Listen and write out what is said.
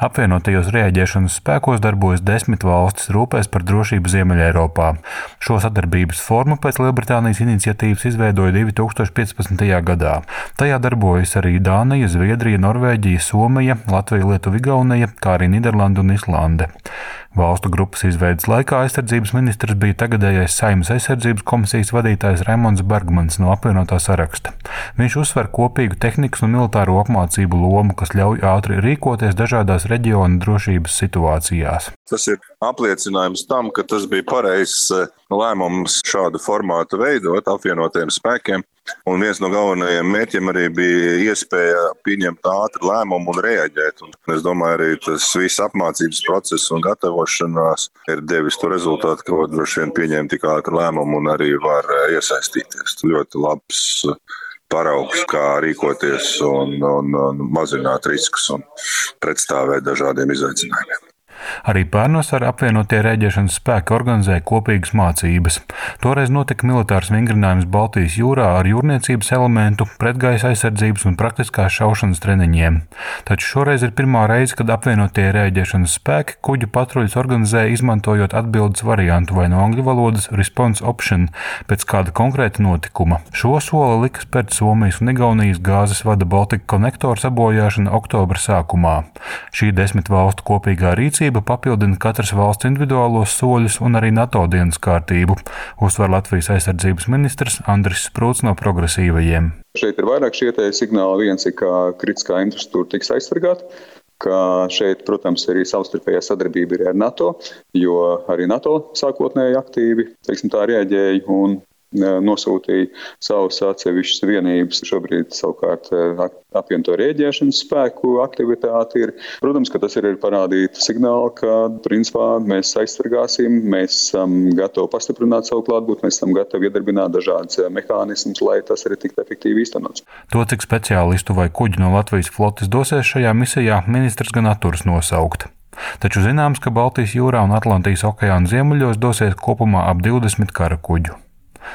Apvienotajos rēģēšanas spēkos darbojas desmit valstis rūpēs par drošību Ziemeļeiropā. Šo sadarbības formu pēc Lielbritānijas iniciatīvas izveidoja 2015. gadā. Tajā darbojas arī Dānija, Zviedrija, Norvēģija, Somija, Latvija, Lietuva, Igaunija, kā arī Nīderlanda un Islande. Valstu grupas izveidas laikā aizsardzības ministrs bija tagadējais Saimnes aizsardzības komisijas vadītājs Raimons Bergmans no apvienotā saraksta. Viņš uzsver kopīgu tehnikas un militāro apmācību lomu, kas ļauj ātri rīkoties dažādās reģiona drošības situācijās. Tas ir apliecinājums tam, ka tas bija pareizs eh, lēmums šādu formātu veidot apvienotiem spēkiem. Un viens no galvenajiem mērķiem arī bija iespēja pieņemt ātru lēmumu un reaģēt. Un es domāju, arī tas viss apmācības process un gatavošanās ir devis to rezultātu, ka var droši vien pieņemt tik ātru lēmumu un arī var eh, iesaistīties. Ļoti labs eh, paraugs, kā rīkoties un, un, un mazināt riskus un pretstāvēt dažādiem izaicinājumiem. Arī pērnos ar apvienotie rēģēšanas spēki organizēja kopīgas mācības. Toreiz notika militārs vingrinājums Baltijas jūrā ar jūrniecības elementu, pretgaisa aizsardzības un praktiskās šaušanas treniņiem. Taču šoreiz ir pirmā reize, kad apvienotie rēģēšanas spēki kuģu patruļus organizēja izmantojot atbildes variantu vai no angļu valodas response option pēc kāda konkrēta notikuma. Šo soli lika spērt Somijas un Igaunijas gāzes vada Baltika konektora sabojāšana oktobra sākumā. Šī desmit valstu kopīgā rīcība kārtība papildina katras valsts individuālos soļus un arī NATO dienas kārtību, uzsver Latvijas aizsardzības ministrs Andris Sprūts no progresīvajiem. Šeit ir vairāk šie signāli. Viens ir, ka kritiskā infrastruktūra tiks aizsargāta ka šeit, protams, arī savstarpējā sadarbība ir ar NATO, jo arī NATO sākotnēji aktīvi teiksim, tā, reaģēja un nosūtīja savus atsevišķus vienības. Šobrīd savukārt apvienoto rēģēšanas spēku aktivitāte ir. Protams, ka tas ir parādīt signālu, ka principā mēs aizsargāsim, mēs esam gatavi pastiprināt savu klātbūtni, mēs esam gatavi iedarbināt dažādas mehānismus, lai tas arī tiktu efektīvi īstenots. To, cik speciālistu vai kuģi no Latvijas flotes dosies šajā misijā, ministrs gan atturas nosaukt. Taču zināms, ka Baltijas jūrā un Atlantijas okeāna ziemeļos dosies kopumā ap 20 kara kuģu.